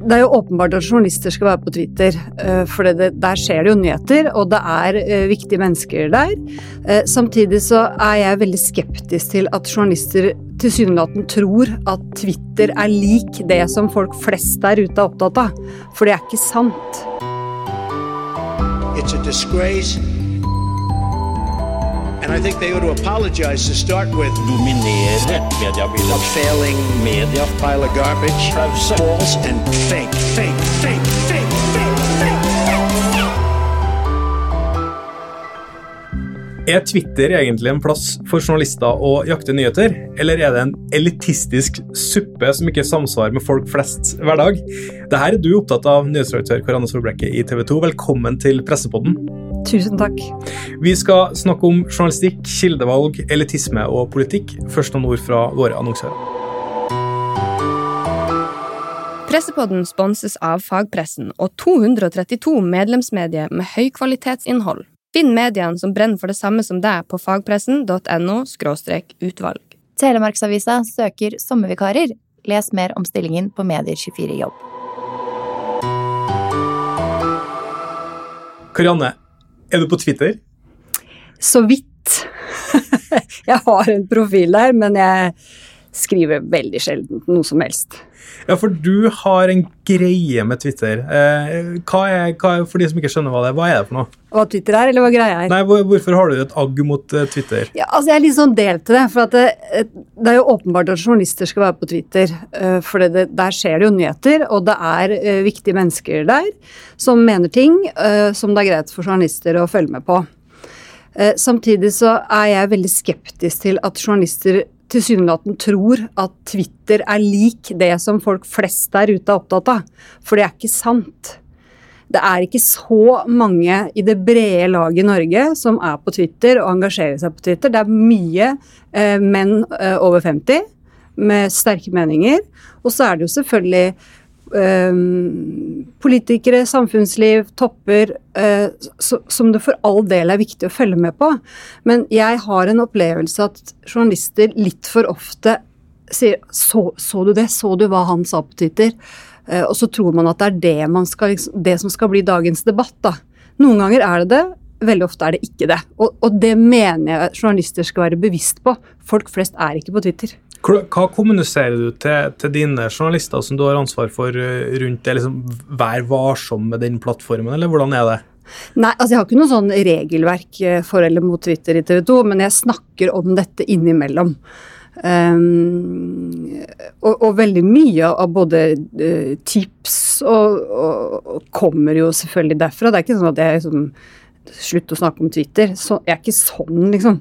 Det er jo åpenbart at journalister skal være på Twitter, eh, for det, der skjer det jo nyheter, og det er eh, viktige mennesker der. Eh, samtidig så er jeg veldig skeptisk til at journalister tilsynelatende tror at Twitter er lik det som folk flest der ute er opptatt av, for det er ikke sant. It's a disgrace. Dominere mediebildet. A failing Media pile of garbage. Pause. False and fake, fake, fake, fake, fake, fake. Er Twitter egentlig en plass for journalister å jakte nyheter, eller er det en elitistisk suppe som ikke samsvarer med folk flests hverdag? Dette er du opptatt av, nyhetsredaktør Karianne Solbrekke i TV 2. Velkommen til Pressepodden. Tusen takk. Vi skal snakke om journalistikk, kildevalg, elitisme og politikk. Først noen ord fra våre annonsører. Pressepodden sponses av fagpressen og 232 medlemsmedier med høykvalitetsinnhold. Finn mediene som brenner for det samme som deg på fagpressen.no utvalg. Telemarksavisa søker sommervikarer. Les mer om stillingen på Medier24 jobb. Karianne, er du på Twitter? Så vidt. jeg har en profil der, men jeg skriver veldig sjelden noe som helst. Ja, for du har en greie med Twitter. Eh, hva er, hva er, for de som ikke skjønner hva det er, hva er det for noe? Hva Twitter er, eller hva greia er? Nei, hvor, Hvorfor har du et agg mot eh, Twitter? Ja, altså Jeg er litt sånn delt til det. for at det, det er jo åpenbart at journalister skal være på Twitter. Uh, For det, der skjer det jo nyheter, og det er uh, viktige mennesker der som mener ting uh, som det er greit for journalister å følge med på. Eh, Samtidig så er jeg veldig skeptisk til at journalister tilsynelatende tror at Twitter er lik det som folk flest der ute er opptatt av. For det er ikke sant. Det er ikke så mange i det brede laget i Norge som er på Twitter og engasjerer seg på Twitter. Det er mye eh, menn eh, over 50 med sterke meninger. Og så er det jo selvfølgelig politikere, samfunnsliv, topper, eh, som det for all del er viktig å følge med på. Men jeg har en opplevelse at journalister litt for ofte sier så, så du det? Så du hva han sa på Twitter? Eh, og så tror man at det er det, man skal, liksom, det som skal bli dagens debatt. da. Noen ganger er det det, veldig ofte er det ikke det. Og, og det mener jeg journalister skal være bevisst på. Folk flest er ikke på Twitter. Hva kommuniserer du til, til dine journalister som du har ansvar for eh, rundt det? Liksom, vær varsom med den plattformen, eller hvordan er det? Nei, altså jeg har ikke noe sånn regelverk eh, for eller mot Twitter i TV 2, men jeg snakker om dette innimellom. Um, og, og, veldig mye av både uh, tips og, og, og, kommer jo selvfølgelig derfra. Det er ikke sånn at jeg liksom Slutt å snakke om Twitter. Så, jeg er ikke sånn, liksom.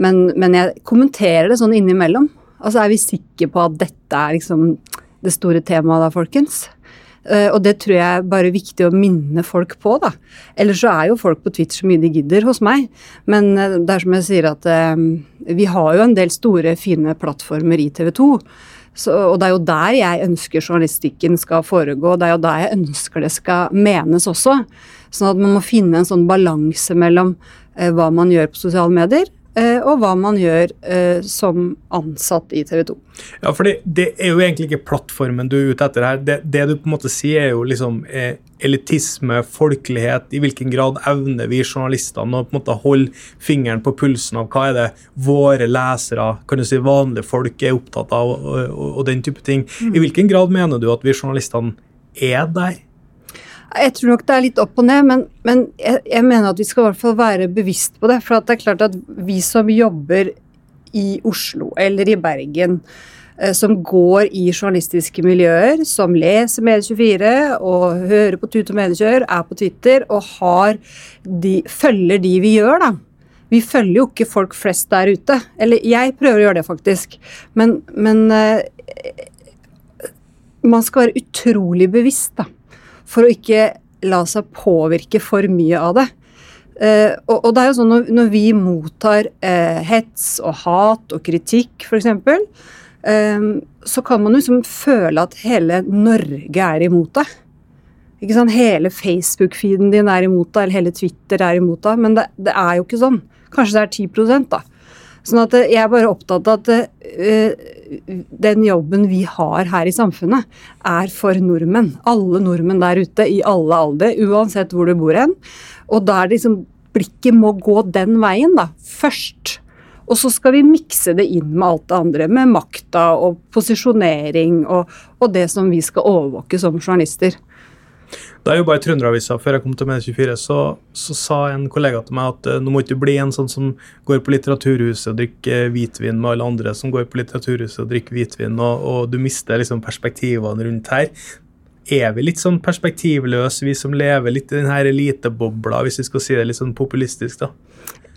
Men, men jeg kommenterer det sånn innimellom. Altså, er vi sikre på at dette er liksom det store temaet da, folkens? Uh, og det tror jeg er bare viktig å minne folk på, da. Ellers så er jo folk på Twitter så mye de gidder hos meg. Men uh, det er som jeg sier at uh, vi har jo en del store, fine plattformer i TV 2. Så, og det er jo der jeg ønsker journalistikken skal foregå, det er jo der jeg ønsker det skal menes også. Sånn at man må finne en sånn balanse mellom hva man gjør på sosiale medier, og hva man gjør eh, som ansatt i TV 2. Ja, for det er jo egentlig ikke plattformen du er ute etter her. Det, det du på en måte sier, er jo liksom eh, elitisme, folkelighet. I hvilken grad evner vi journalistene å på en måte holde fingeren på pulsen av hva er det våre lesere, kan du si vanlige folk, er opptatt av, og, og, og den type ting. Mm. I hvilken grad mener du at vi journalistene er der? Jeg tror nok det er litt opp og ned, men, men jeg, jeg, mener at vi skal i hvert fall være bevisst på det. For det er klart at vi som jobber i Oslo eller i Bergen, eh, som går i journalistiske miljøer, som leser Medie24 og hører på Tut og Mediekjør, er på Twitter og har de, følger de vi gjør, da. Vi følger jo ikke folk flest der ute. Eller jeg prøver å gjøre det, faktisk. Men, men eh, man skal være utrolig bevisst, da for å ikke la seg påvirke for mye av det. Uh, og, og, det er jo sånn når, når vi mottar uh, hets og hat og kritikk, f.eks., um, så kan man jo liksom føle at hele Norge er imot deg. Ikke sant? Hele Facebook-feeden din er imot deg, eller hele Twitter er imot deg. Men det, det, er jo ikke sånn. Kanskje det er 10 da. Sånn at eh, jeg er bare opptatt av at eh, den jobben vi har her i samfunnet, er for nordmenn. Alle nordmenn der ute i alle alder, uansett hvor du bor hen. Og da er det liksom Blikket må gå den veien, da. Først. Og så skal vi mikse det inn med alt det andre, med makta og posisjonering og, og det som vi skal overvåke som journalister. Da jeg jobba i Trønderavisa før jeg kom til Medie24, så, så sa en kollega til meg at uh, nå må ikke du bli en sånn som går på Litteraturhuset og drikker hvitvin med alle andre som går på Litteraturhuset og drikker hvitvin, og, og du mister liksom perspektivene rundt her er vi litt sånn perspektivløse, vi som lever litt i denne elitebobla, hvis vi skal si det litt sånn populistisk, da?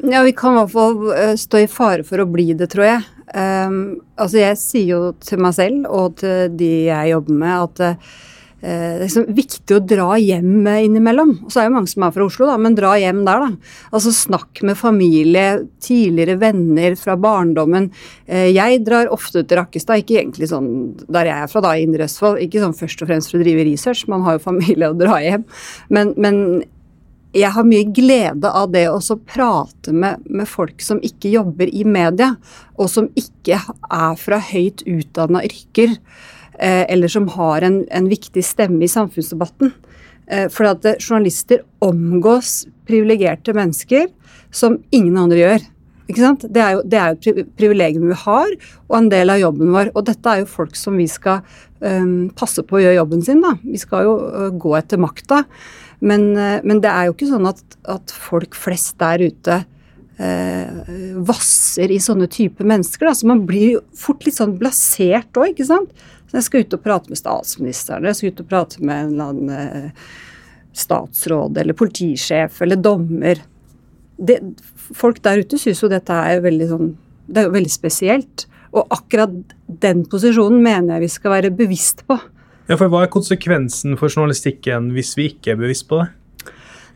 Ja, vi kan i hvert fall eh, stå i fare for å bli det, tror jeg. Um, altså, jeg sier jo til meg selv og til de jeg jobber med, at uh, det er liksom viktig å dra hjem innimellom. Og så er det mange som er fra Oslo, da, men dra hjem der, da. Altså snakk med familie, tidligere venner fra barndommen. Eh, jeg drar ofte til Rakkestad, ikke egentlig sånn der jeg er fra, da, i Indre Østfold. Ikke sånn først og fremst for å drive research, man har jo familie å dra hjem. Men, men jeg har mye glede av det å prate med, med, folk som ikke jobber i media, og som ikke er fra høyt utdanna yrker, eh, eller som har en, en, viktig stemme i samfunnsdebatten. Eh, for at journalister omgås privilegerte mennesker som ingen andre gjør. Ikke sant? Det er jo, det et privilegium vi har, og en del av jobben vår. Og dette er jo folk som vi skal um, passe på å gjøre jobben sin. da. Vi skal jo uh, gå etter makta. Men, uh, men, det er jo ikke sånn at, at folk flest der ute uh, vasser i sånne typer mennesker. da, Så man blir jo fort litt sånn blasert òg, ikke sant. Jeg skal ut og prate med statsministeren, jeg skal ut og prate med en eller annen statsråd eller politisjef eller dommer. Det, folk der ute syns jo dette er veldig sånn Det er jo veldig spesielt. Og akkurat den posisjonen mener jeg vi skal være bevisst på. Ja, for Hva er konsekvensen for journalistikken hvis vi ikke er bevisst på det?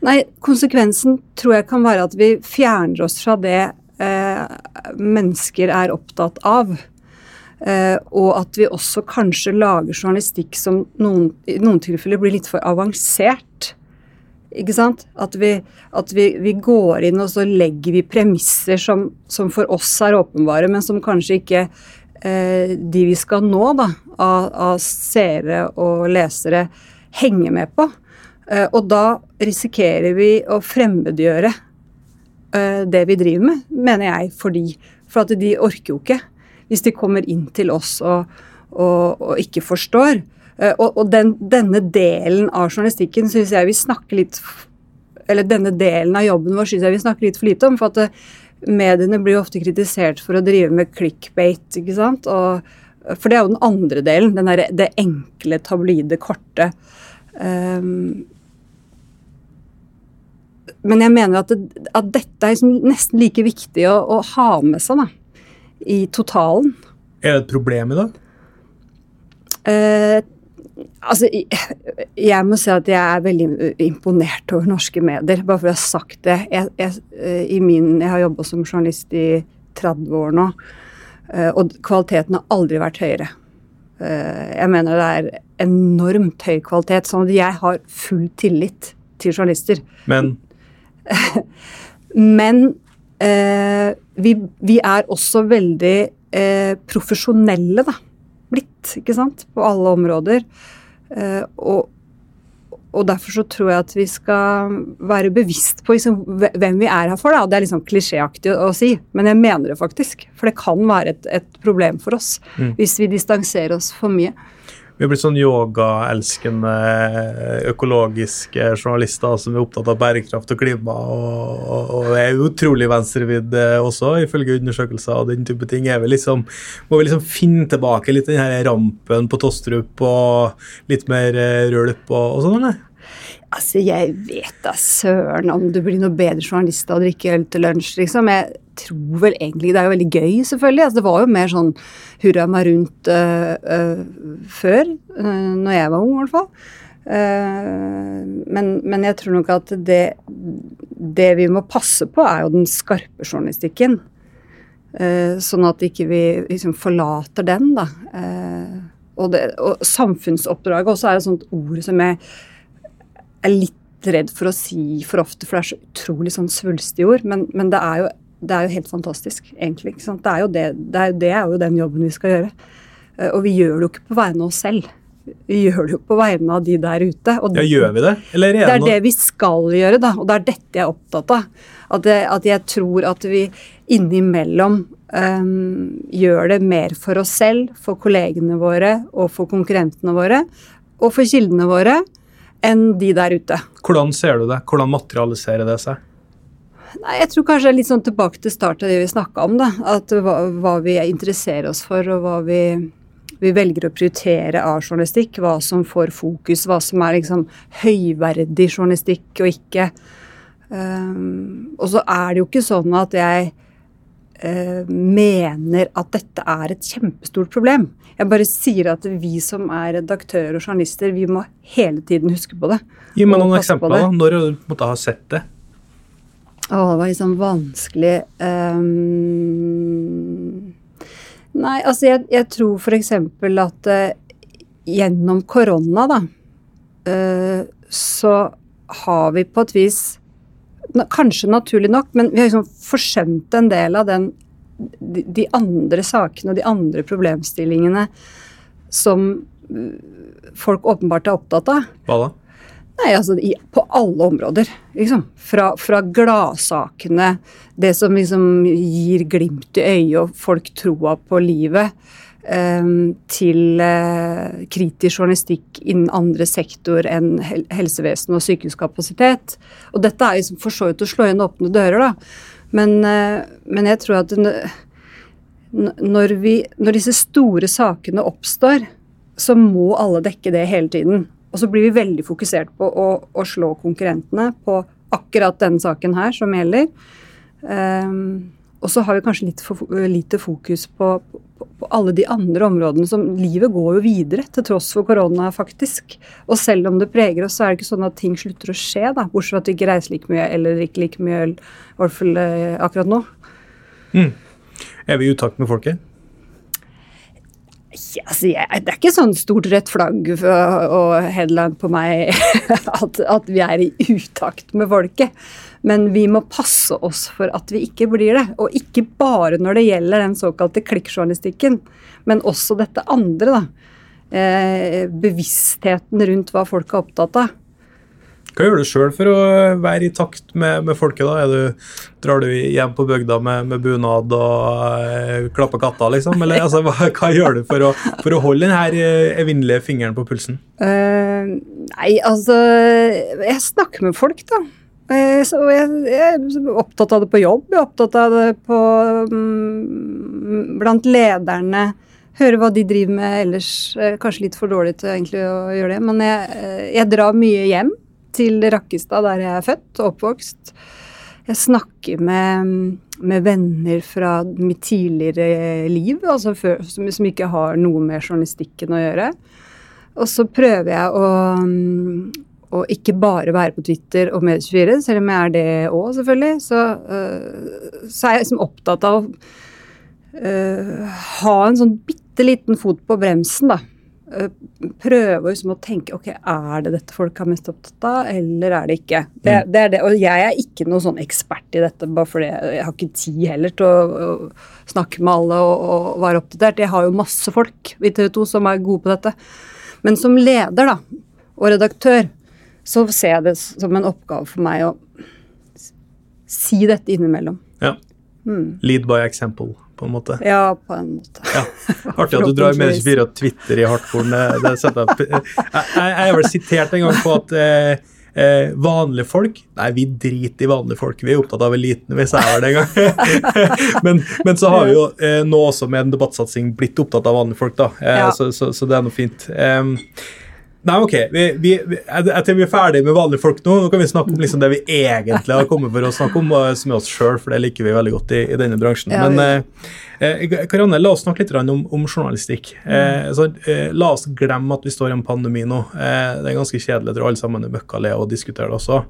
Nei, Konsekvensen tror jeg kan være at vi fjerner oss fra det eh, mennesker er opptatt av. Eh, og at vi også kanskje lager journalistikk som noen, i noen tilfeller blir litt for avansert. Ikke sant? At, vi, at vi, vi, går inn og så legger vi premisser som, som, for oss er åpenbare, men som kanskje ikke eh, de vi skal nå, da, av, av seere og lesere, henger med på. Eh, og da risikerer vi å fremmedgjøre eh, det vi driver med, mener jeg, fordi For at de orker jo ikke. Hvis de kommer inn til oss og, og, og ikke forstår. Eh, og, og den, denne delen av journalistikken syns jeg vi snakker litt Eller denne delen av jobben vår syns jeg vi snakker litt for lite om. For at eh, mediene blir ofte kritisert for å drive med clickbait, ikke sant. Og, for det er jo den andre delen. Den der, det enkle, tabloide, korte. Um, men jeg mener at, det, at dette er liksom nesten like viktig å, å ha med seg da, i totalen. Er det et problem i dag? Uh, Altså, jeg må si at jeg er veldig imponert over norske medier, bare for å ha sagt det. Jeg, jeg, eh, min, jeg har jobba som journalist i 30 år nå, eh, og kvaliteten har aldri vært høyere. Eh, jeg mener det er enormt høy kvalitet, sånn at jeg har full tillit til journalister. Men? Men eh, vi, vi, er også veldig eh, profesjonelle, da blitt, ikke sant, på alle områder. Eh, og, og, derfor så tror jeg at vi skal være bevisst på liksom, hvem vi er her for. Da. Det er liksom klisjéaktig å, si, men jeg mener det faktisk. For det kan være et, et problem for oss mm. hvis vi distanserer oss for mye. Vi har blitt sånn yogaelskende økologiske journalister som er opptatt av bærekraft og klima, og, og, og er utrolig venstrevidd eh, også, ifølge undersøkelser og den type ting. Er vi liksom, må vi liksom finne tilbake litt den her rampen på Tostrup og litt mer eh, rølp og, og sånn, eller? Altså, jeg vet da søren om du blir noe bedre journalist av å drikke øl til lunsj, liksom. Jeg tror vel egentlig Det er jo veldig gøy, selvfølgelig. Altså, det var jo mer sånn hurra meg rundt uh, uh, før, uh, når jeg var ung, i hvert fall. Men, men, jeg tror nok at det, det vi må passe på, er jo den skarpe journalistikken. Sånn at ikke vi liksom forlater den, da. Og, det, og samfunnsoppdraget også er et sånt ord som jeg er litt redd for å si for ofte, for det er så utrolig sånn svulstige ord. Men, men, det er jo det er jo helt fantastisk, egentlig. Det er jo det, det, er, det er jo den jobben vi skal gjøre. Eh, Og vi gjør det jo ikke på vegne av oss selv. Vi gjør det jo på vegne av de der ute. Og Ja, gjør vi det? Eller det er er noe det vi skal gjøre, da, og det er dette jeg er opptatt av. At, det, at jeg tror at vi innimellom um, gjør det mer for oss selv, for kollegene våre og for konkurrentene våre, og for kildene våre, enn de der ute. Hvordan ser du det? Hvordan materialiserer det seg? Nei, jeg tror kanskje litt sånn tilbake til start av det vi snakka om, da. At hva, hva vi interesserer oss for, og hva vi, vi velger å prioritere av journalistikk. Hva som får fokus, hva som er liksom høyverdig journalistikk og ikke. Um, og så er det jo ikke sånn at jeg mener at dette er et kjempestort problem. Jeg bare sier at vi som er redaktører og journalister, vi må hele tiden huske på det. Gi meg noen eksempler. da. Når du måtte ha sett det? Å, det var liksom vanskelig um... Nei, altså jeg, jeg tror eksempel at uh, gjennom korona, da, uh, så har vi på et vis Kanskje naturlig nok, men vi har liksom forsømt en del av den de, de andre sakene og de andre problemstillingene som eh, folk åpenbart er opptatt av. Hva da? Nei, altså i, på alle områder, liksom. Fra, fra gladsakene, det som liksom gir glimt i øyet og folk troa på livet, til eh, kritisk journalistikk innen andre sektor enn helsevesen og sykehuskapasitet. Og dette er liksom for så vidt å slå inn åpne dører, da. Men, eh, men jeg tror at når, vi, når disse store sakene oppstår, så må alle dekke det hele tiden. Og så blir vi veldig fokusert på å, å slå konkurrentene på akkurat denne saken her som gjelder. Ehm, og så har vi kanskje litt for lite fokus på, på, på alle de andre områdene som Livet går jo videre til tross for korona, faktisk. Og selv om det preger oss, så er det ikke sånn at ting slutter å skje, da. Bortsett fra at vi ikke reiser like mye eller drikker like mye øl, i hvert fall eh, akkurat nå. Er vi i utakt med folket? Yes, altså, jeg, det er ikke sånn stort rødt flagg og headline på meg at, at vi er i utakt med folket. Men vi må passe oss for at vi ikke blir det. Og ikke bare når det gjelder den såkalte klikkjournalistikken, men også dette andre. da. Eh, bevisstheten rundt hva folk er opptatt av. Hva gjør du sjøl for å være i takt med, med folket? da? Er du, drar du hjem på bygda med, med bunad og eh, klapper katter, liksom? Eller altså, hva, hva gjør du for å, for å holde den her eh, evinnelige fingeren på pulsen? Uh, nei, altså Jeg snakker med folk, da. Eh, så jeg, er opptatt av det på jobb, jeg er opptatt av det på, mm, blant lederne. Høre hva de driver med ellers. Eh, kanskje litt for dårlig til egentlig å gjøre det, men jeg, eh, jeg drar mye hjem til Rakkestad, der jeg er født og oppvokst. Jeg snakker med, med venner fra mitt tidligere liv, altså før, som, som ikke har noe med journalistikken å gjøre. Og så prøver jeg å, mm, å ikke bare være på Twitter og Medie24, selv om jeg er det òg, selvfølgelig. Så, uh, så er jeg liksom opptatt av å uh, ha en sånn bitte liten fot på bremsen, da. Uh, prøve liksom å tenke ok, er det dette folk er mest opptatt av, eller er det ikke? Det, det er det, Og jeg er ikke noen sånn ekspert i dette, bare fordi jeg, jeg har ikke tid heller til å, å snakke med alle og, og være oppdatert. Jeg har jo masse folk i TV 2 som er gode på dette. Men som leder da, og redaktør så ser jeg det som en oppgave for meg å si dette innimellom. Ja. Lead by example, på en måte. Ja, på en måte. Ja. Artig at du drar med 24 og Twitter i det jeg, jeg, vel sitert en gang på at eh, eh, vanlige folk Nei, vi driter i vanlige folk. Vi er opptatt av eliten, hvis jeg er det en gang. men, men så har vi jo eh, nå også med en debattsatsing blitt opptatt av vanlige folk, da. Eh, Ja. så, så, så det er noe fint. Em, Nei, ok, vi, vi, jeg tror vi er ferdige med vanlige folk nå. Nå kan vi snakke om liksom det vi egentlig har kommet for å snakke om, som er oss sjøl, for det liker vi veldig godt i, i denne bransjen. Ja, Men eh, eh, Karianne, la oss snakke litt om, om journalistikk. Eh, så, eh, la oss glemme at vi står i en pandemi nå. Eh, det er ganske kjedelig, jeg tror alle sammen er møkkalei og diskuterer det også.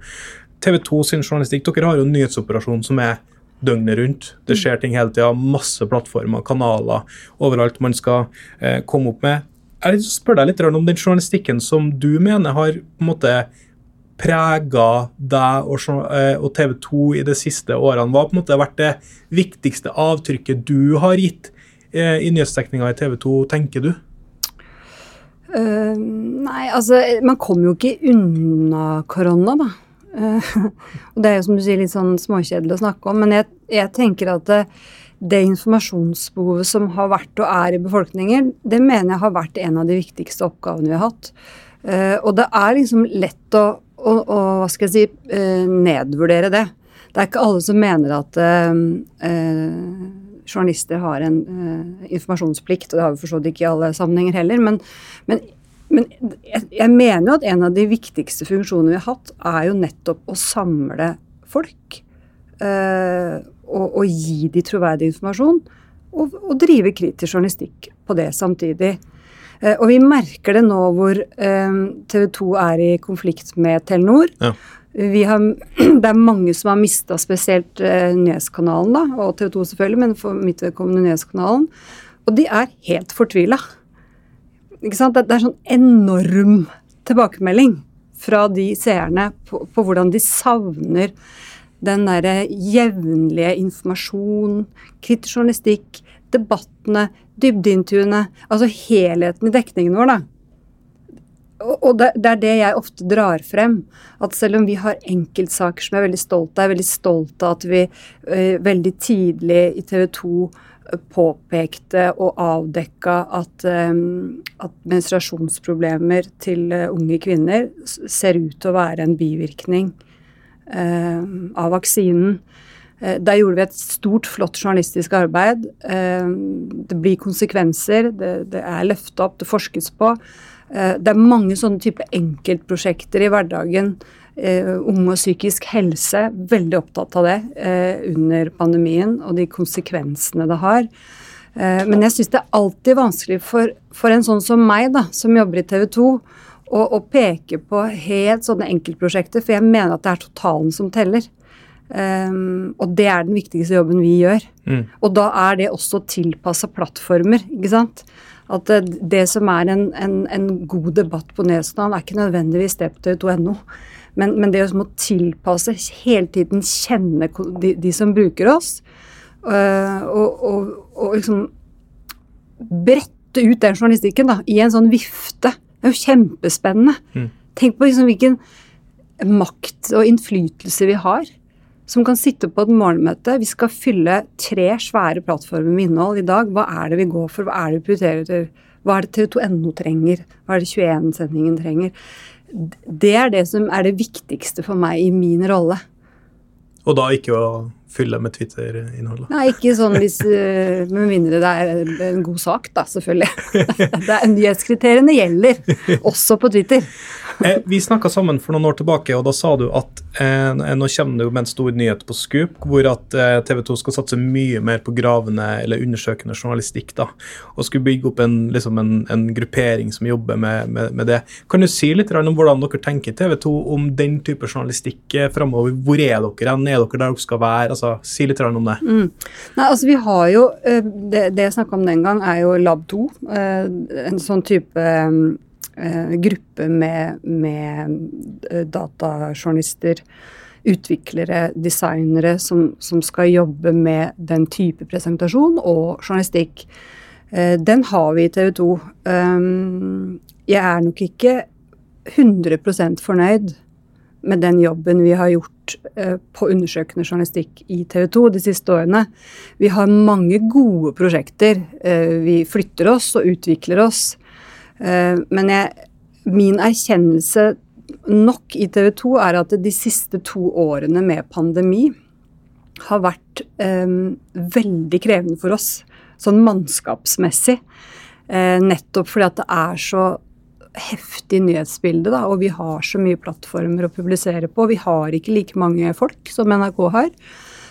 TV 2 sin journalistikk, dere har jo en nyhetsoperasjon som er døgnet rundt. Det skjer ting hele tida. Masse plattformer, kanaler, overalt man skal eh, komme opp med. Jeg spørre deg litt om den journalistikken som du mener har på en måte prega deg og, eh, TV 2 i de siste årene? Hva har på en måte vært det viktigste avtrykket du har gitt eh, i nyhetsdekninga i TV 2, tenker du? Uh, nei, altså man kommer jo ikke unna korona, da. Uh, og det er jo som du sier litt sånn småkjedelig å snakke om, men jeg, jeg tenker at det, det informasjonsbehovet som har vært og er i befolkningen, det mener jeg har vært en av de viktigste oppgavene vi har hatt. Eh, og det er liksom lett å, å, å hva skal jeg si, eh, nedvurdere det. Det er ikke alle som mener at uh, journalister har en uh, informasjonsplikt, og det har vi for så vidt ikke i alle sammenhenger heller. Men, men, men jeg, jeg mener jo at en av de viktigste funksjonene vi har hatt, er jo nettopp å samle folk. eh, og, og gi de troverdig informasjon. Og, og drive kritisk journalistikk på det samtidig. Eh, og vi merker det nå hvor eh, TV 2 er i konflikt med Telenor. Ja. Vi har, det er mange som har mista spesielt eh, Nyhetskanalen, da, og TV 2 selvfølgelig, men for mitt vedkommende Nyhetskanalen. Og de er helt fortvila. Ikke sant? Det, det er sånn enorm tilbakemelding fra de seerne på, på hvordan de savner den derre jevnlige informasjon, kritisk journalistikk, debattene, dybdeintervjuene. Altså helheten i dekningen vår, da. Og, det, er det jeg ofte drar frem. At selv om vi har enkeltsaker som jeg er veldig stolt av, jeg er veldig stolt av at vi uh, veldig tidlig i TV 2 påpekte og avdekka at, um, at menstruasjonsproblemer til eh, unge kvinner ser ut til å være en bivirkning eh, av vaksinen. Eh, Der gjorde vi et stort, flott journalistisk arbeid. Eh, Det blir konsekvenser, det, det er løfta opp, det forskes på. Eh, Det er mange sånne type enkeltprosjekter i hverdagen. Eh, Unge og psykisk helse, veldig opptatt av det eh, under pandemien og de konsekvensene det har. Eh, Men jeg syns det er alltid vanskelig for, for en sånn som meg, da, som jobber i TV 2, å, og peke på helt sånne enkeltprosjekter, for jeg mener at det er totalen som teller. Um, og det er den viktigste jobben vi gjør. Mm. Og da er det også tilpassa plattformer, ikke sant. At det, det som er en, en, en god debatt på Nesodden, er ikke nødvendigvis det på tv2.no. Men, men det å tilpasse, hele tiden kjenne de, de som bruker oss, øh, og, og, og liksom brette ut den journalistikken da, i en sånn vifte. Det er jo kjempespennende. Mm. Tenk på liksom hvilken makt og innflytelse vi har. Som kan sitte på et morgenmøte. Vi skal fylle tre svære plattformer med innhold i dag. Hva er det vi går for? Hva er det vi prioriterer? Hva er det TV2NO trenger? Hva er det 21-sendingen trenger? Det er det som er det viktigste for meg i min rolle. Og da ikke å fylle med Twitter-innhold. Nei, ikke sånn hvis øh, Med mindre det er en god sak, da, selvfølgelig. Det er, nyhetskriteriene gjelder, også på Twitter. Eh, vi snakka sammen for noen år tilbake, og da sa du at eh, nå kommer det jo med en stor nyhet på Scoop, hvor at eh, TV 2 skal satse mye mer på gravende eller undersøkende journalistikk. da, Og skulle bygge opp en, liksom en, en gruppering som jobber med, med, med det. Kan du si litt om hvordan dere tenker TV 2 om den type journalistikk eh, framover? Hvor er dere hen? Er dere der dere skal være? Altså, Si litt om det. Nei, altså vi har jo øh, Det, det jeg snakka om den gang, er jo Lab 2. øh, En sånn type gruppe med, med øh, datajournalister, utviklere, designere som, som skal jobbe med den type presentasjon og journalistikk. Eh, Den har vi i TV 2. Um, Jeg er nok ikke 100 fornøyd med den jobben vi har gjort eh, på undersøkende journalistikk i TV 2 de siste årene. Vi har mange gode prosjekter. Eh, vi flytter oss og utvikler oss. Eh, men jeg, min erkjennelse nok i TV 2 er at de siste to årene med pandemi har vært eh, veldig krevende for oss, sånn mannskapsmessig. Eh, nettopp fordi at det er så heftig nyhetsbilde, da, og vi har så mye plattformer å publisere på. Vi har ikke like mange folk som NRK har.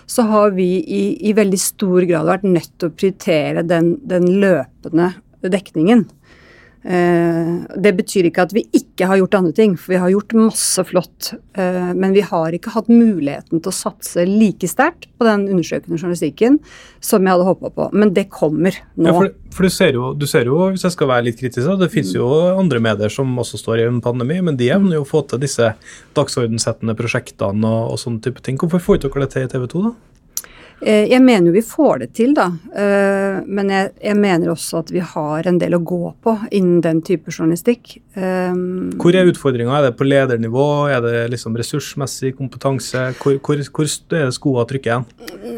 Så har vi i, i veldig stor grad vært nødt til å prioritere den, den løpende dekningen. Eh, det betyr ikke at vi ikke har gjort andre ting, for vi har gjort masse flott. Eh, men vi har ikke hatt muligheten til å satse like sterkt på den undersøkende journalistikken som jeg hadde håpa på. Men det kommer nå. Ja, for for du, ser jo, du ser jo, hvis jeg skal være litt kritisk, det finnes jo andre medier som også står i en pandemi, men de evner jo å få til disse dagsordensettende prosjektene og, og sånne type ting. Hvorfor får dere det til i TV 2, da? Eh, Jeg mener jo vi får det til, da. Eh, Men jeg, jeg mener også at vi har en del å gå på innen den type journalistikk. Eh, Hvor er utfordringa? Er det på ledernivå? Er det liksom ressursmessig kompetanse? Hvor, hvor, hvor er det skoa trykker igjen?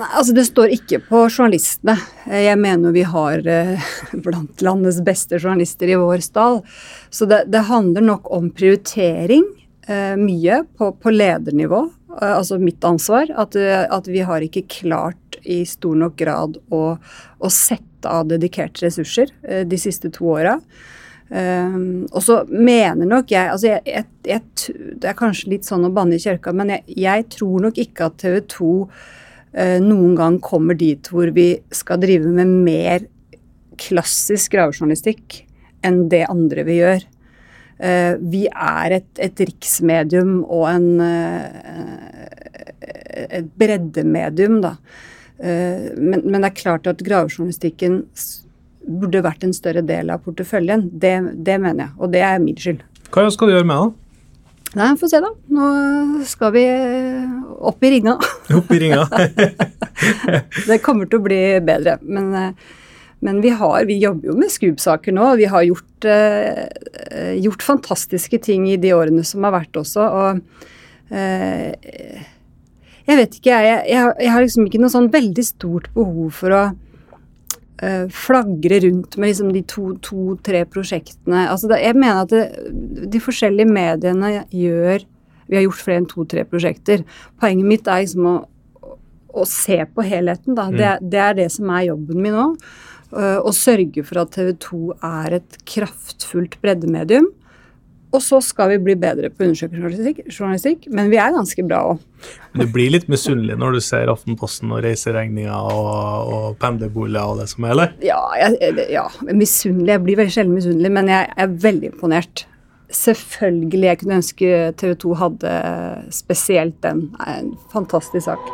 Nei, altså Det står ikke på journalistene. Jeg mener vi har blant landets beste journalister i vår stall. Så det, det handler nok om prioritering mye på, på ledernivå. Eh, altså mitt ansvar. At, eh, at vi har ikke klart i stor nok grad å, å sette av dedikerte ressurser eh, de siste to åra. Um, og så mener nok jeg altså jeg, jeg, jeg, Det er kanskje litt sånn å banne i kjørka, men jeg tror nok ikke at TV 2 uh, noen gang kommer dit hvor vi skal drive med mer klassisk gravejournalistikk enn det andre vi gjør. Eh, vi er et, et riksmedium og en, eh, et breddemedium, da. Eh, men, men det er klart at gravejournalistikken burde vært en større del av porteføljen. Det, det mener jeg, og det er min skyld. Hva skal du gjøre med det? Nei, få se, da. Nå skal vi opp i ringa. Opp i ringa? Det kommer til å bli bedre. Men, men vi, har, vi jobber jo med Scoop-saker nå. Vi har gjort, eh, gjort fantastiske ting i de årene som har vært også. Og eh, jeg vet ikke, jeg, jeg, jeg har liksom ikke noe sånn veldig stort behov for å eh, flagre rundt med liksom de to-tre prosjektene. Altså da, jeg mener at det, de forskjellige mediene gjør Vi har gjort flere enn to-tre prosjekter. Poenget mitt er liksom å, å se på helheten. Da. Det, det er det som er jobben min nå. Øh, Å sørge for at TV 2 er et kraftfullt breddemedium. Og så skal vi bli bedre på undersøkende journalistikk, journalistikk, men vi er ganske bra òg. Du blir litt misunnelig når du ser Aftenposten og reiseregninger og, og pendlerboliger og det som er, eller? Ja, jeg, ja misunnelig. Jeg blir veldig sjelden misunnelig, men jeg er veldig imponert. Selvfølgelig. Jeg kunne ønske TV 2 hadde spesielt den. Det er en fantastisk sak.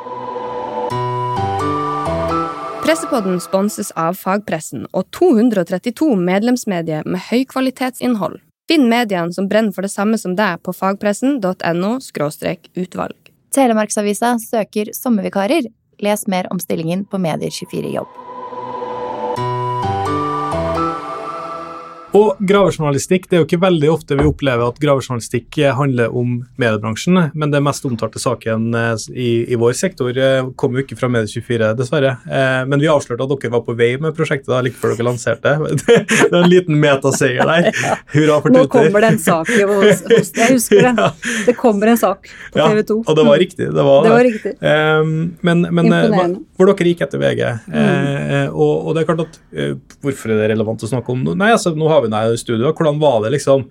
Pressepodden sponses av fagpressen og 232 medlemsmedier med høykvalitetsinnhold. Finn mediene som brenner for det samme som deg på fagpressen.no utvalg. Telemarksavisa søker sommervikarer. Les mer om stillingen på Medier24 Og gravejournalistikk, det er jo ikke veldig ofte vi opplever at gravejournalistikk eh, handler om mediebransjen, men det mest omtalte saken eh, i, i vår sektor eh, kom jo ikke fra Medie24, dessverre. Eh, Men vi avslørte at dere var på vei med prosjektet da, like før dere lanserte. Det er en liten metaseier der. Hurra for Nå kommer det en sak hos, hos Jeg husker det. Det kommer en sak på TV 2. Ja, og det var riktig. Det var, Det var riktig. Men men. Mm. hvor dere gikk etter VG. Eh, og, og det er klart at Hvorfor er det relevant å snakke om noe? Nei, altså, nå har vi deg i studio. Hvordan var det liksom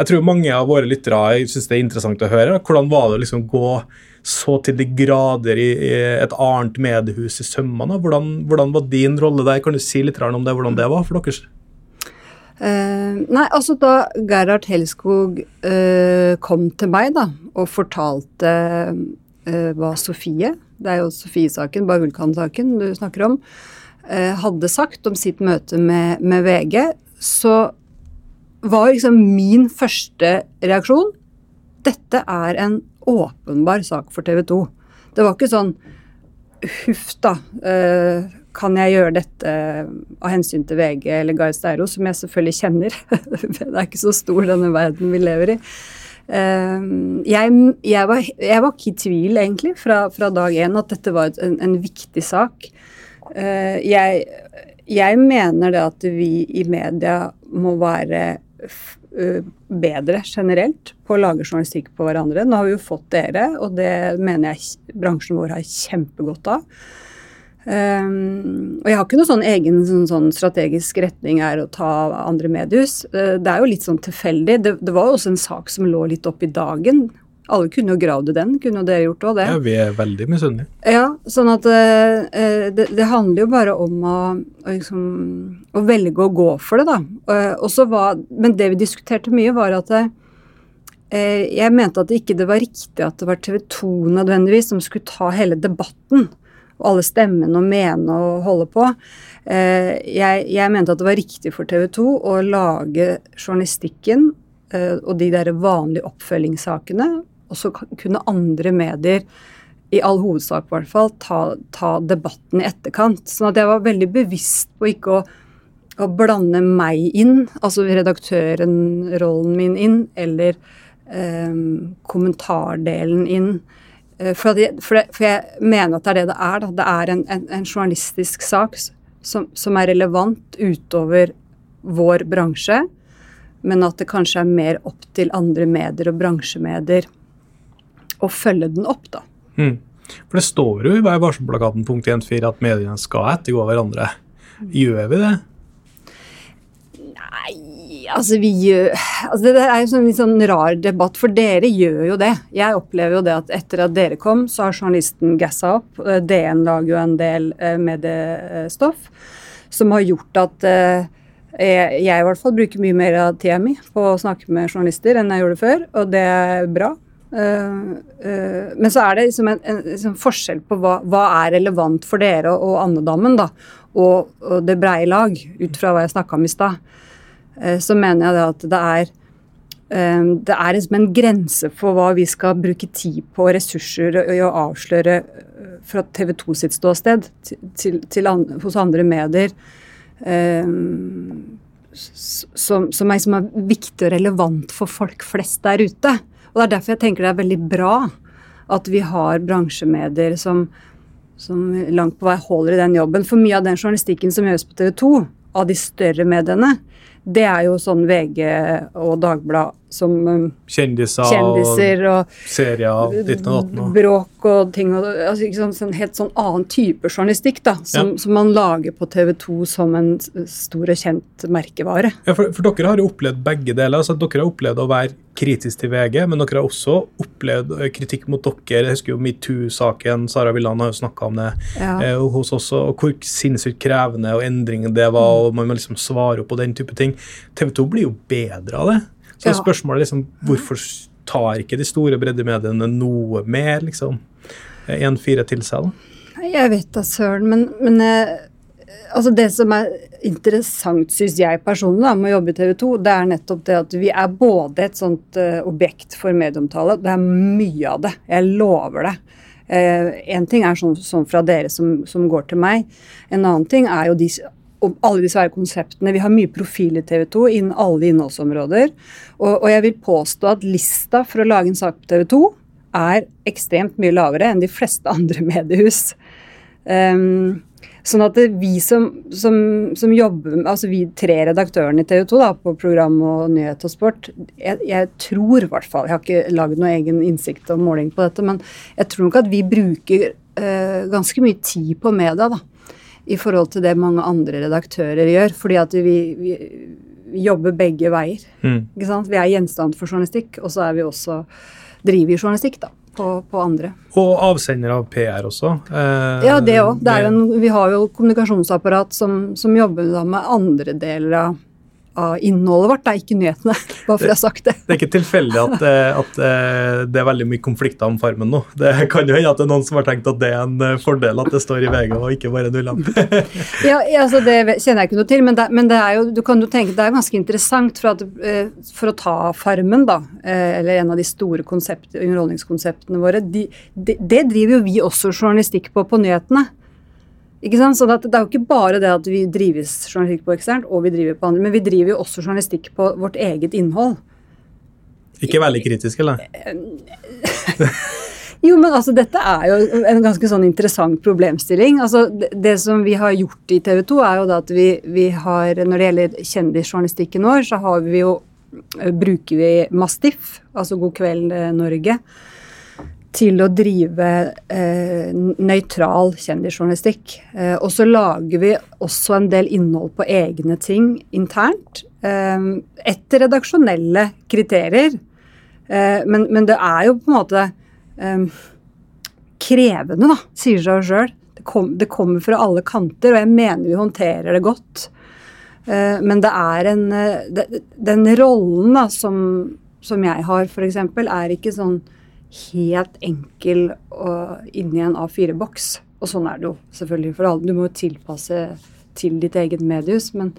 Jeg tror mange av våre lyttere syns det er interessant å høre. Hvordan var det å liksom gå så til de grader i, i et annet mediehus i sømmene? Hvordan, hvordan var din rolle der? Kan du si litt om det, hvordan det var for dere? Uh, nei, altså da Gerhard Helskog uh, kom til meg da, og fortalte uh, hva Sofie, det er jo Sofie-saken, bare Vulkan-saken du snakker om, eh, hadde sagt om sitt møte med, med VG, så var liksom min første reaksjon dette er en åpenbar sak for TV 2. Det var ikke sånn huff da, eh, kan jeg gjøre dette av hensyn til VG eller Gahr Steiro, som jeg selvfølgelig kjenner. det er ikke så stor denne verden vi lever i. Eh, jeg, jeg, var, jeg var ikke i tvil, egentlig, fra, fra dag én at dette var en, en viktig sak. Eh, jeg, jeg mener det at vi i media må være bedre generelt på å lage journalistikk på hverandre. Nå har vi jo fått dere, og det mener jeg bransjen vår har kjempegodt av. Um, og jeg har ikke noen sånn egen sånn, sånn strategisk retning er å ta andre mediehus. Uh, det er jo litt sånn tilfeldig. Det, det var jo også en sak som lå litt opp i dagen Alle kunne jo gravd i den, kunne jo dere gjort òg det. Ja, vi er veldig misunnelige. Ja, sånn at eh, eh, det, det handler jo bare om å, å, liksom, å velge å gå for det, da. Eh, og så var, men det vi diskuterte mye, var at eh, jeg mente at det ikke det var riktig at det var TV 2 nødvendigvis som skulle ta hele debatten. Og alle stemmene og mene og holde på. Eh, jeg, jeg mente at det var riktig for TV 2 å lage journalistikken eh, og de der vanlige oppfølgingssakene og så kunne andre medier, i all hovedsak i hvert fall, ta, ta, debatten i etterkant. Sånn at jeg var veldig bevisst på ikke å, å blande meg inn, altså redaktøren-rollen min inn, eller eh, kommentardelen inn. Eh, for, jeg, for, det, for, jeg mener at det er det det er. Da. Det er en, en, en journalistisk sak som, som, er relevant utover vår bransje, men at det kanskje er mer opp til andre medier og bransjemedier å følge den opp, da. Mm. For det står jo i Vær varsom-plakaten punkt 1.4 at mediene skal ettergå hverandre. Gjør vi det? Nei, altså vi gjør altså Det er jo en litt sånn rar debatt, for dere gjør jo det. Jeg opplever jo det at etter at dere kom, så har journalisten gassa opp. Eh, DN lager jo en del eh, mediestoff som har gjort at eh, jeg, jeg i hvert fall bruker mye mer av tida mi på å snakke med journalister enn jeg gjorde før, og det er bra. Uh, men så er det liksom en, en liksom forskjell på hva, hva, er relevant for dere og, og andedammen, da, og, og, det breie lag, ut fra hva jeg snakka om i stad. Uh, så mener jeg det at det er det er liksom en grense for hva vi skal bruke tid på og ressurser i å avsløre fra TV 2 sitt ståsted til, til an, hos andre medier. Som, som, er, som er viktig og relevant for folk flest der ute. Og Det er derfor jeg tenker det er veldig bra at vi har bransjemedier som, som langt på vei holder i den jobben. For mye av den journalistikken som gjøres på TV 2, av de større mediene, det er jo sånn VG og Dagblad som um, Kjendiser, kjendiser og, serier, ditt og datt Bråk og ting. Og, altså, sånn, sånn, helt sånn annen type journalistikk da, som, ja. som, man lager på TV 2 som en stor og kjent merkevare. Ja, for, for, dere har jo opplevd begge deler. altså Dere har opplevd å være kritisk til VG, men dere har også opplevd kritikk mot dere. Jeg husker jo metoo-saken. Sara Villand har jo snakka om det ja. eh, hos oss, og hvor sinnssykt krevende og endringen det var, mm. og man må liksom svare opp på den type ting. TV 2 blir jo bedre av det. Så ja. spørsmålet er liksom, hvorfor tar ikke de store breddemediene noe mer, liksom? En fire til seg, da? Jeg vet da søren, men, men eh, altså det som er interessant, syns jeg personlig, da, med å jobbe i TV 2, det er nettopp det at vi er både et sånt uh, objekt for medieomtale. Det er mye av det. Jeg lover det. Én uh, ting er sånn, sånn, fra dere som, som, går til meg. En annen ting er jo de, alle de svære konseptene. Vi har mye profil i TV 2 innen alle innholdsområder. Og, og jeg vil påstå at lista for å lage en sak på TV 2 er ekstremt mye lavere enn de fleste andre mediehus. Um, Sånn at vi som, som, som, jobber Altså vi tre redaktørene i TV 2 da, på program og nyhet og sport, jeg, jeg tror i hvert fall Jeg har ikke laget noen egen innsikt og måling på dette, men jeg tror nok at vi bruker uh, ganske mye tid på media, da. I forhold til det mange andre redaktører gjør. Fordi at vi, vi, vi jobber begge veier. Mm. Ikke sant? Vi er gjenstand for journalistikk, og så er vi også driver journalistikk, da på, på, andre. Og avsender av PR også? Eh, ja, det òg. Vi har jo kommunikasjonsapparat som, som jobber med andre deler av av innholdet vårt, det er ikke nyhetene. bare for jeg har sagt Det Det er ikke tilfeldig at, eh, at, eh, det er veldig mye konflikter om Farmen nå. Det kan jo hende at det er noen som har tenkt at det er en eh, fordel at det står i VG og ikke bare en ulempe. ja, altså det kjenner jeg ikke noe til, men, det, men det er jo, du kan jo tenke det er ganske interessant for, at, for å ta Farmen, da, eller en av de store konsept, underholdningskonseptene våre. De, de, det driver jo vi også journalistikk på på nyhetene. Ikke sant? Så det, er jo ikke bare det at vi drives journalistikk på eksternt, og vi driver på andre, men vi driver jo også journalistikk på vårt eget innhold. Ikke veldig kritisk, eller? jo, men altså dette er jo en ganske sånn interessant problemstilling. Altså det, det som vi har gjort i TV 2, er jo da at vi, vi har Når det gjelder kjendisjournalistikken vår, så har vi jo bruker vi Mastiff, altså God kveld eh, Norge til å drive eh, nøytral kjendisjournalistikk. Eh, og så lager vi også en del innhold på egne ting internt. Eh, etter redaksjonelle kriterier. Eh, men, men det er jo på en måte eh, krevende, da, sier seg sjøl. Det, kom, det kommer fra alle kanter, og jeg mener vi håndterer det godt. Eh, men det er en det, Den rollen da, som, som jeg har, f.eks., er ikke sånn helt enkel og inni en A4-boks. Og sånn er det jo selvfølgelig for alle. Du må jo tilpasse til ditt eget medius. Men,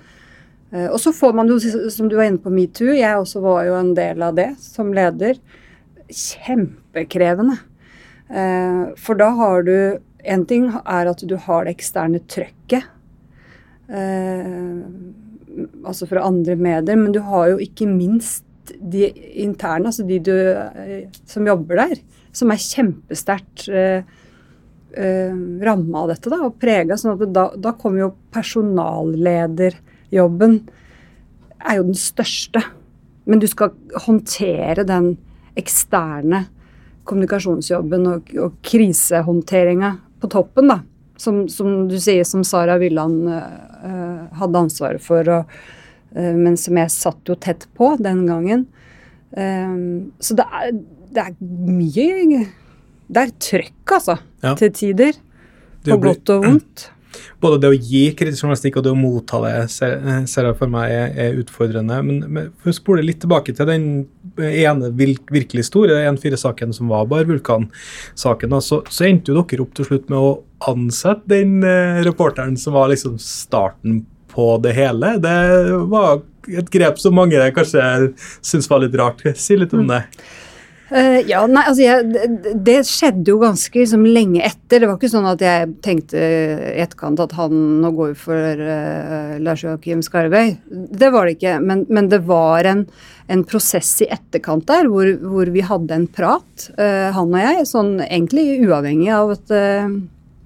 eh, og så får man jo, som du var inne på metoo, jeg også var jo en del av det som leder. Kjempekrevende. Eh, for da har du En ting er at du har det eksterne trøkket. Eh, altså fra andre medier, men du har jo ikke minst de interne, altså de du, eh, som jobber der, som er kjempesterkt eh, eh, ramma av dette da, og prega. sånn at da, da kommer jo personallederjobben er jo den største. Men du skal håndtere den eksterne kommunikasjonsjobben og, og krisehåndteringa på toppen, da. Som, som, du sier, som Sara Villand uh, hadde ansvaret for, og, men som jeg satt jo tett på den gangen. Um, så det er, det er mye Det er trøkk, altså, Ja. til tider. På godt og vondt. Både det å gi kritisk journalistikk og det å motta det ser, ser jeg for meg er, er utfordrende. Men, men for å spole litt tilbake til den ene virkelig store 1-4-saken som var Bar Vulkan-saken, så, så endte jo dere opp til slutt med å ansette den eh, reporteren som var liksom starten på det hele. Det var et grep som mange kanskje syntes var litt rart. Si litt om det. Uh, ja, nei, altså jeg, det, det skjedde jo ganske liksom, lenge etter. Det var ikke sånn at jeg tenkte i etterkant at han nå går for uh, Lars Joakim Skarvøy. Det var det ikke. Men, men det var en, en prosess i etterkant der hvor, hvor vi hadde en prat, uh, han og jeg, sånn egentlig uavhengig av at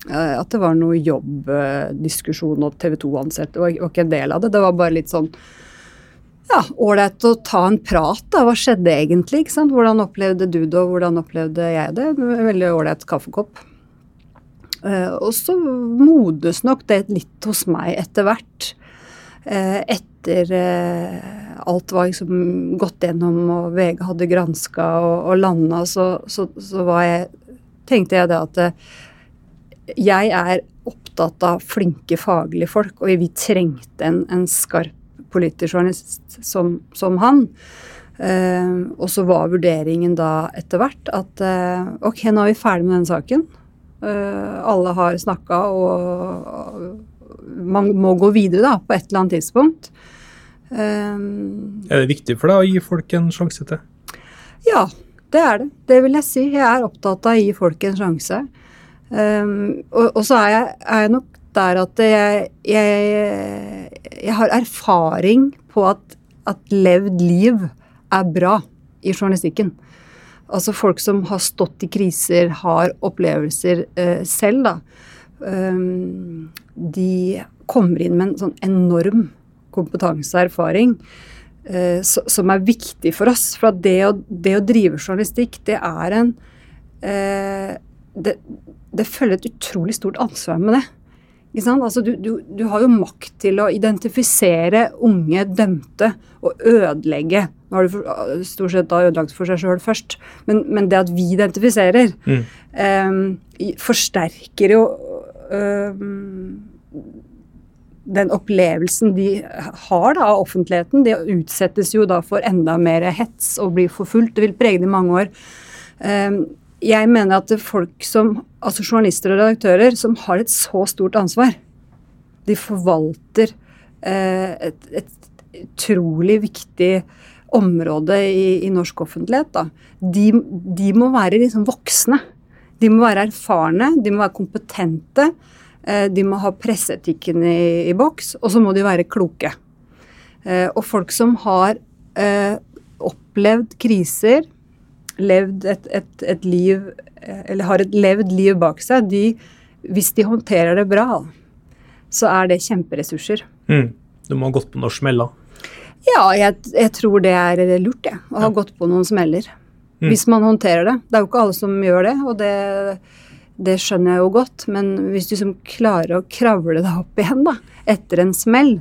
at det var noe jobbdiskusjon og TV 2-ansatte Det var ikke en del av det. Det var bare litt sånn ja, ålreit å ta en prat, da. Hva skjedde egentlig? ikke sant? Hvordan opplevde du det, og hvordan opplevde jeg det? Veldig ålreit kaffekopp. Eh, og så modnes nok det litt hos meg etter hvert. Eh, etter eh, alt var liksom gått gjennom, og VG hadde granska og, og landa, så, så, så jeg tenkte jeg det at eh, jeg er opptatt av flinke faglige folk, og vi trengte en, en skarp politisk journalist som, som han. Eh, og så var vurderingen da etter hvert at eh, ok, nå er vi ferdig med den saken. Eh, alle har snakka, og man må gå videre da, på et eller annet tidspunkt. Eh, Er det viktig for deg å gi folk en sjanse til? ja, det er det. Det vil jeg si. Jeg er opptatt av å gi folk en sjanse. Um, og, og så er jeg, er jeg nok der at jeg, jeg, jeg har erfaring på at, at levd liv er bra i journalistikken. Altså folk som har stått i kriser, har opplevelser uh, selv, da. Um, de kommer inn med en sånn enorm kompetanse og erfaring uh, så, som er viktig for oss. For det å, det å drive journalistikk, det er en eh, det, det følger et utrolig stort ansvar med det. Altså, du, du, du har jo makt til å identifisere unge dømte og ødelegge. Nå har du for, stort sett da ødelagt for seg sjøl først, men, men det at vi identifiserer, eh, i- forsterker jo eh, den opplevelsen de har da, av offentligheten. De utsettes jo da for enda mer hets og blir forfulgt. Det vil prege dem i mange år. Eh, jeg mener at folk som, altså journalister og redaktører som har et så stort ansvar, de forvalter eh, et, et utrolig viktig område i, i norsk offentlighet. De, de må være liksom voksne. De må være erfarne, de må være kompetente. eh, De må ha presseetikken i, i boks, og så må de være kloke. Eh, Og folk som har eh, opplevd kriser, levd et, et, et liv Eller har et levd liv bak seg, de, hvis de håndterer det bra, så er det kjemperessurser. Mm. Du må ha gått på noen smeller. Ja, jeg, jeg tror det er lurt, jeg. Å ha gått på noen smeller. Hvis man håndterer det. Det er jo ikke alle som gjør det, og det, det skjønner jeg jo godt. Men hvis du som klarer å kravle deg opp igjen da, etter en smell,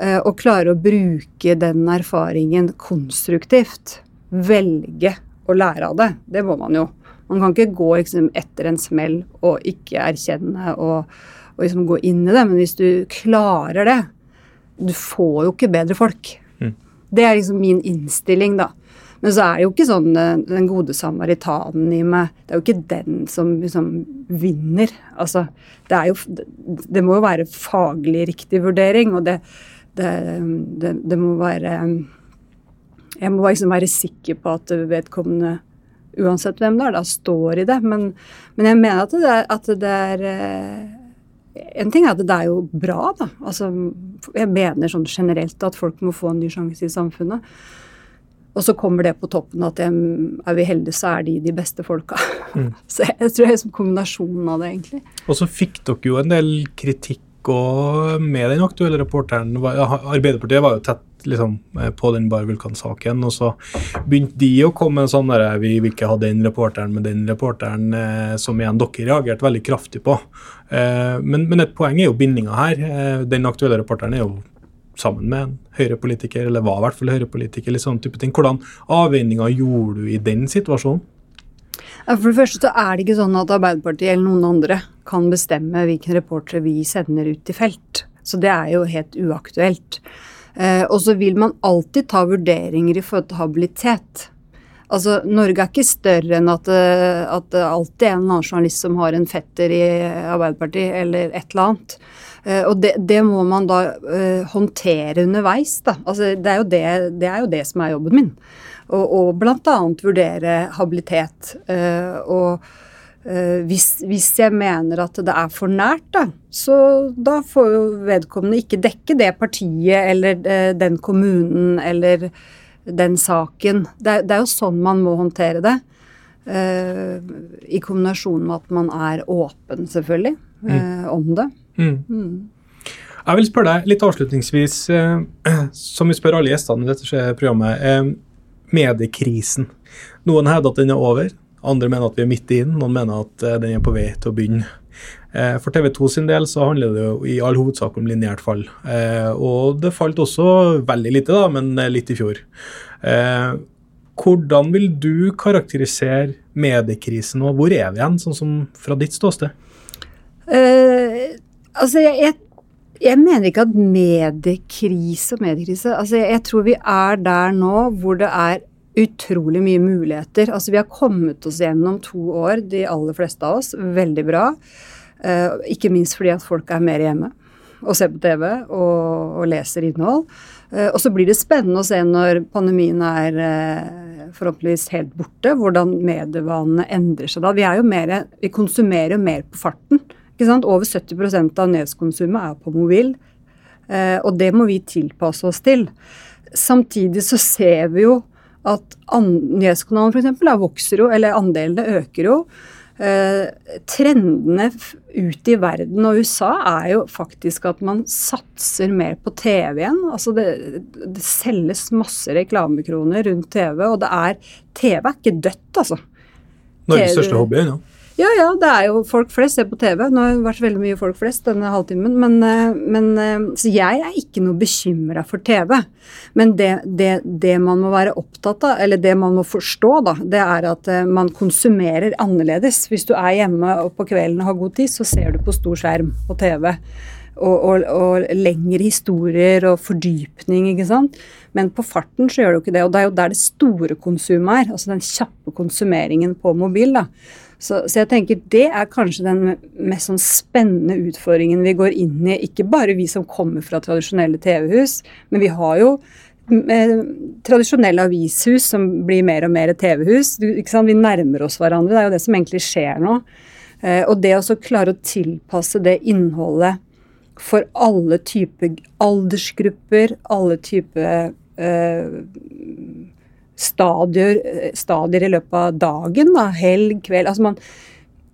eh, og klarer å bruke den erfaringen konstruktivt, velge og lære av det. Det må man jo. Man kan ikke gå liksom, etter en smell og ikke erkjenne og, og liksom gå inn i det. Men hvis du klarer det Du får jo ikke bedre folk. Mm. Det er liksom min innstilling, da. Men så er det jo ikke sånn eh, den gode samaritanen i meg Det er jo ikke den som liksom vinner. Altså, det er jo Det må jo være faglig riktig vurdering, og det, det, det, det må være Jeg må liksom være sikker på at vedkommende, uansett hvem det er, da står i det. Men, men jeg mener at det er, at det er eh, en ting er at det er jo bra, da. Altså, jeg mener sånn generelt at folk må få en ny sjanse i samfunnet. Og så kommer det på toppen at jeg, er vi heldige, så er de de beste folka. Mm. Så jeg, jeg tror det er kombinasjonen av det, egentlig. Og så fikk dere jo en del kritikk og med den aktuelle reporteren. Arbeiderpartiet var jo tett liksom, eh, på den Bar Vulkan-saken, og så begynte de å komme med sånn derre Vi vil ikke ha den reporteren med den reporteren, eh, som igjen dere reagerte veldig kraftig på. Eh, men, men et poeng er jo bindinga her. Den aktuelle reporteren er jo sammen med en høyrepolitiker, eller var i hvert fall høyrepolitiker. sånn type ting. Hvordan avveininger gjorde du i den situasjonen? For det første så er det ikke sånn at Arbeiderpartiet eller noen andre kan bestemme hvilken reportere vi sender ut i felt. Så det er jo helt uaktuelt. Eh, og så vil man alltid ta vurderinger i forhold til habilitet. Altså, Norge er ikke større enn at, eh, at det alltid er en annen journalist som har en fetter i Arbeiderpartiet, eller et eller annet. Eh, og det, det må man da håndtere underveis. da. Altså, det, er det, det er jo det som er jobben min. Og, og bl.a. vurdere habilitet. Eh, og eh, hvis, hvis jeg mener at det er for nært, da, så da får jo vedkommende ikke dekke det partiet eller eh, den kommunen eller den saken. Det er, det er jo sånn man må håndtere det. eh, I kombinasjon med at man er åpen, selvfølgelig, eh, om det. Mm. Jeg vil spørre deg litt avslutningsvis, eh, som vi spør alle gjestene i dette programmet, eh, mediekrisen. Noen hevder at den er over, andre mener at vi er midt i den, noen mener at eh, den er på vei til å begynne. Eh, for TV 2 sin del så handler det jo i all hovedsak om lineært fall. Eh, og det falt også veldig lite, da, men litt i fjor. Hvordan vil du karakterisere mediekrisen, og hvor er vi igjen, sånn som fra ditt ståsted? Uh, altså, jeg, jeg, jeg mener ikke at mediekrise og mediekrise Altså, jeg, tror vi er der nå hvor det er utrolig mye muligheter. Altså, vi har kommet oss gjennom to år, de aller fleste av oss, veldig bra. Uh, ikke minst fordi at folk er mer hjemme og ser på TV og, og leser innhold. Uh, og så blir det spennende å se når pandemien er uh, forhåpentligvis helt borte, hvordan medievanene endrer seg da. Vi, er jo mer, vi konsumerer jo mer på farten. Over 70% av nevskonsumet er på mobil. Eh, og det må vi tilpasse oss til. Samtidig så ser vi jo at an, nyhetskanalen f.eks. vokser jo, eller andelene øker jo. Eh, trendene ute i verden og USA er jo faktisk at man satser mer på TV igjen. Altså det, det selges masse reklamekroner rundt TV, og det er TV er ikke dødt, altså. Norges største hobby ennå. Ja, ja, det er jo folk flest ser på TV. Nå har det vært veldig mye folk flest denne halvtimen. Men, eh, men eh, Så jeg er ikke noe bekymra for TV. Men det, det, det man må være opptatt av, eller det man må forstå, da, det er at eh, man konsumerer annerledes. Hvis du er hjemme og på kvelden og har god tid, så ser du på stor skjerm på TV. Og, og, og lengre historier og fordypning, ikke sant. Men på farten så gjør det jo ikke det. Og det er jo der det store konsumet er. Altså den kjappe konsumeringen på mobil. da. Så, så jeg tenker det er kanskje den mest sånn spennende utfordringen vi går inn i. Ikke bare vi som kommer fra tradisjonelle TV-hus, men vi har jo eh, tradisjonelle avishus som blir mer og mer TV-hus. Vi nærmer oss hverandre. Det er jo det som egentlig skjer nå. Eh, og det å klare å tilpasse det innholdet for alle typer aldersgrupper, alle typer eh, stadier, stadier i løpet av dagen. Da, helg, kveld. Altså man,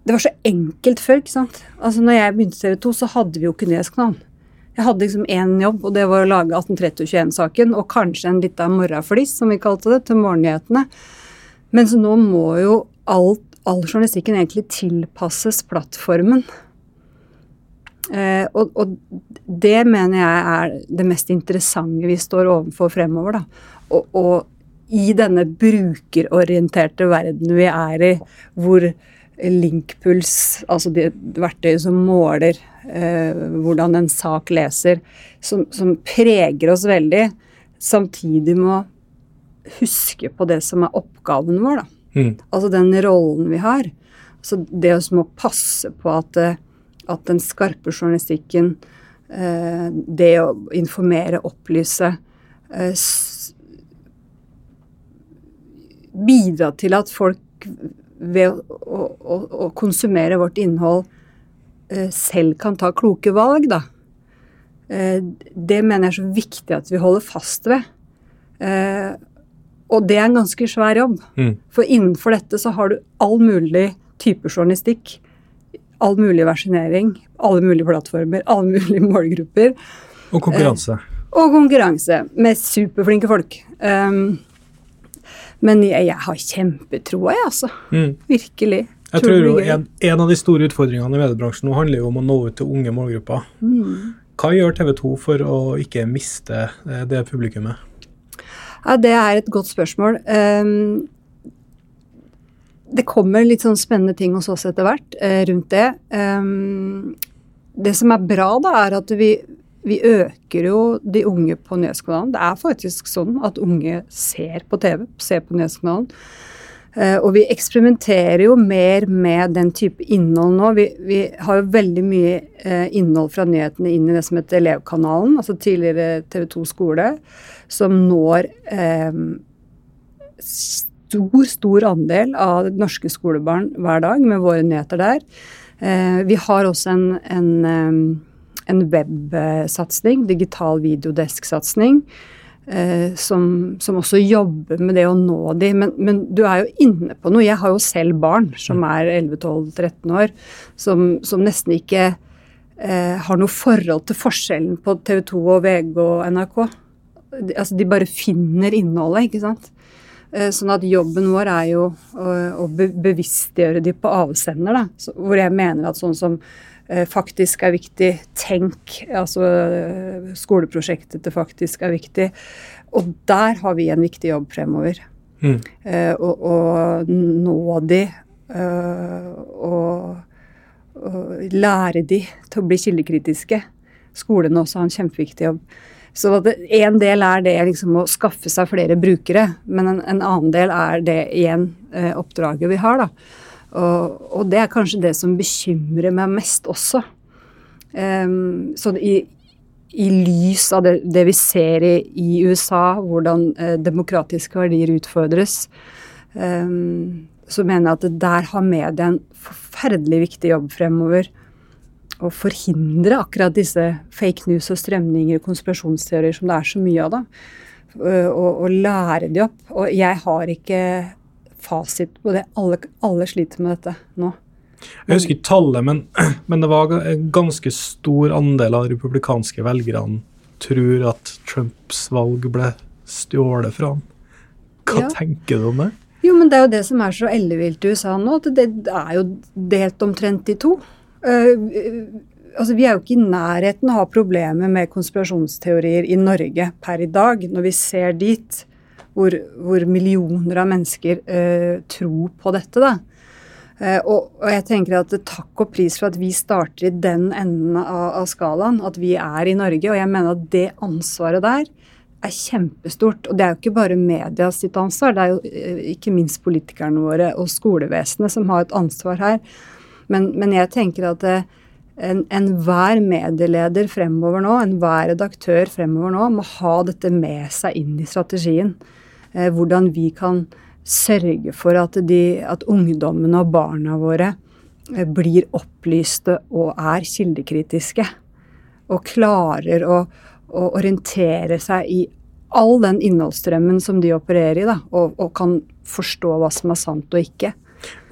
det var så enkelt før. ikke sant? Altså når jeg begynte i TV 2, så hadde vi jo ikke nyhetskanal. Jeg hadde liksom én jobb, og det var å lage 1830-21-saken og kanskje en lita morgenflis, som vi kalte det, til morgennyhetene. Men så nå må jo alt, all journalistikken egentlig tilpasses plattformen. Eh, og, og det mener jeg er det mest interessante vi står overfor fremover. da. Å i denne brukerorienterte verden vi er i, hvor linkpuls, altså det verktøyet som måler eh, hvordan en sak leser, som, som preger oss veldig, samtidig med å huske på det som er oppgaven vår. Mm. Altså den rollen vi har. Så det å passe på at, eh, at den skarpe journalistikken, eh, det å informere, opplyse, eh, bidra til at folk ved å, å, å, konsumere vårt innhold eh, selv kan ta kloke valg, da. Eh, det mener jeg er så viktig at vi holder fast ved. Eh, og det er en ganske svær jobb. Mm. For innenfor dette så har du all mulig type journalistikk. All mulig versjonering, alle mulige plattformer, alle mulige målgrupper. Og konkurranse. Og konkurranse med superflinke folk. Um, men jeg, jeg har kjempetroa, jeg, altså. Mm. Virkelig. Jeg tror, tror en, en av de store utfordringene i mediebransjen nå handler jo om å nå ut til unge målgrupper. Hva gjør TV 2 for å ikke miste eh, det publikummet? Ja, det er et godt spørsmål. Um, det kommer litt sånn spennende ting hos oss etter hvert uh, rundt det. Um, det som er bra, da, er at vi, vi øker jo de unge på Nyhetskanalen. Det er faktisk sånn at unge ser på TV, ser på Nyhetskanalen. Eh, og vi eksperimenterer jo mer med den type innhold nå. Vi, vi har jo veldig mye eh, innhold fra nyhetene inn i det som heter Elevkanalen, altså tidligere TV 2 skole, som når eh, stor, stor andel av norske skolebarn hver dag med våre nyheter der. Eh, vi har også en, en, eh, en websatsing, digital videodesk-satsing, eh, som, som også jobber med det å nå de. Men, men du er jo inne på noe. Jeg har jo selv barn som er 11-12-13 år, som, som nesten ikke eh, har noe forhold til forskjellen på TV 2 og VG og NRK. De, altså, de bare finner innholdet, ikke sant. Eh, Sånn at jobben vår er jo å, å bevisstgjøre de på avsender, da. Så, hvor jeg mener at sånn som faktisk er viktig, tenk, altså eh, skoleprosjektet til faktisk er viktig. Og der har vi en viktig jobb fremover. Mm. Eh, og, å nå de eh, og, og lære de til å bli kildekritiske. Skolene også har en kjempeviktig jobb. Så det- en del er det liksom å skaffe seg flere brukere, men en, en annen del er det igjen eh, oppdraget vi har. da. Og, og det er kanskje det som bekymrer meg mest også. Um, så i, i lys av det, det vi ser i, i USA, hvordan uh, demokratiske verdier utfordres, um, så mener jeg at der har media en forferdelig viktig jobb fremover. Å forhindre akkurat disse fake news og strømninger og konspirasjonsteorier som det er så mye av. da. uh, Og, og lære de opp. Og jeg har ikke fasit på det. Alle, alle sliter med dette nå. Jeg husker ikke tallet, men, men det var en ganske stor andel av de republikanske velgerne tror at Trumps valg ble stjålet fra ham. Hva Ja. tenker du om det? Jo, men det er jo det som er så ellevilt i USA nå, at det, det er jo delt omtrent i to. Uh, altså, Vi er jo ikke i nærheten av å ha problemer med konspirasjonsteorier i Norge per i dag, når vi ser dit hvor, hvor millioner av mennesker eh, tror på dette. da. Eh, og, og jeg tenker at takk og pris for at vi starter i den enden av, av skalaen, at vi er i Norge. Og jeg mener at det ansvaret der er kjempestort. Og det er jo ikke bare media sitt ansvar, det er jo eh, ikke minst politikerne våre og skolevesenet som har et ansvar her. Men, men jeg tenker at eh, en- enhver medieleder fremover nå, enhver redaktør fremover nå, må ha dette med seg inn i strategien. Eh, hvordan vi kan sørge for at, de, at ungdommene og barna våre eh, blir opplyste og er kildekritiske. Og klarer å, å orientere seg i all den innholdsstrømmen som de opererer i, da, og, og kan forstå hva som er sant og ikke.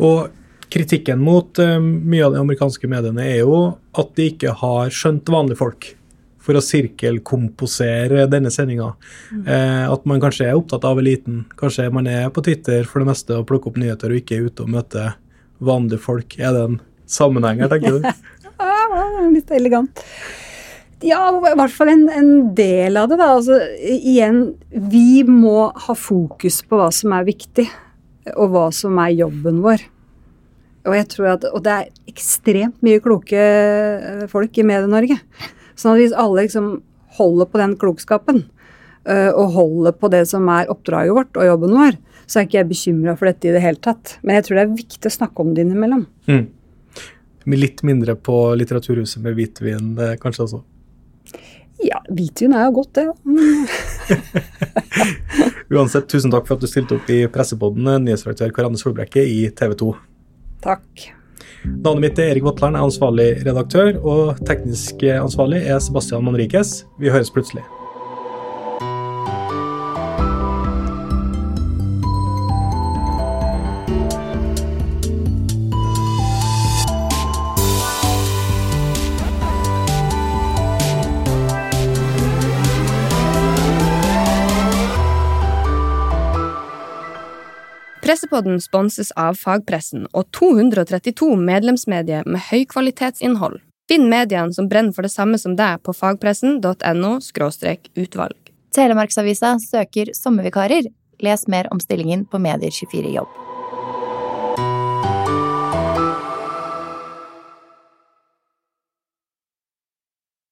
Og kritikken mot uh, mye av de amerikanske mediene er jo at de ikke har skjønt vanlige folk for å sirkelkomposere denne sendinga. Eh, at man kanskje er opptatt av eliten. Kanskje man er på Twitter for det meste og plukker opp nyheter og ikke er ute og møter vanlige folk. Er det en sammenheng her, tenker du? Litt elegant. Ja, i hvert fall en, en del av det. da. Altså, igjen, vi må ha fokus på hva som er viktig, og hva som er jobben vår. Og jeg tror at, og det er ekstremt mye kloke eh, folk i Medie-Norge. Sånn at hvis alle liksom holder på den klokskapen, øh, og holder på det som er oppdraget vårt og jobben vår, så er ikke jeg bekymra for dette i det hele tatt. Men jeg tror det er viktig å snakke om det innimellom. Mm. Litt mindre på Litteraturhuset med hvitvin, eh, kanskje også. Ja, hvitvin er jo godt, det. Uansett, tusen takk for at du stilte opp i Pressepodden, nyhetsredaktør Karianne Solbrekke i TV 2. Takk. Navnet mitt er Erik Vatland, er ansvarlig redaktør, og teknisk ansvarlig er Sebastian Manrikes. Vi høres plutselig. Pressepodden sponses av fagpressen og 232 medlemsmedier med høykvalitetsinnhold. Finn mediene som brenner for det samme som deg på fagpressen.no utvalg. Telemarksavisa søker sommervikarer. Les mer om stillingen på Medier24 jobb.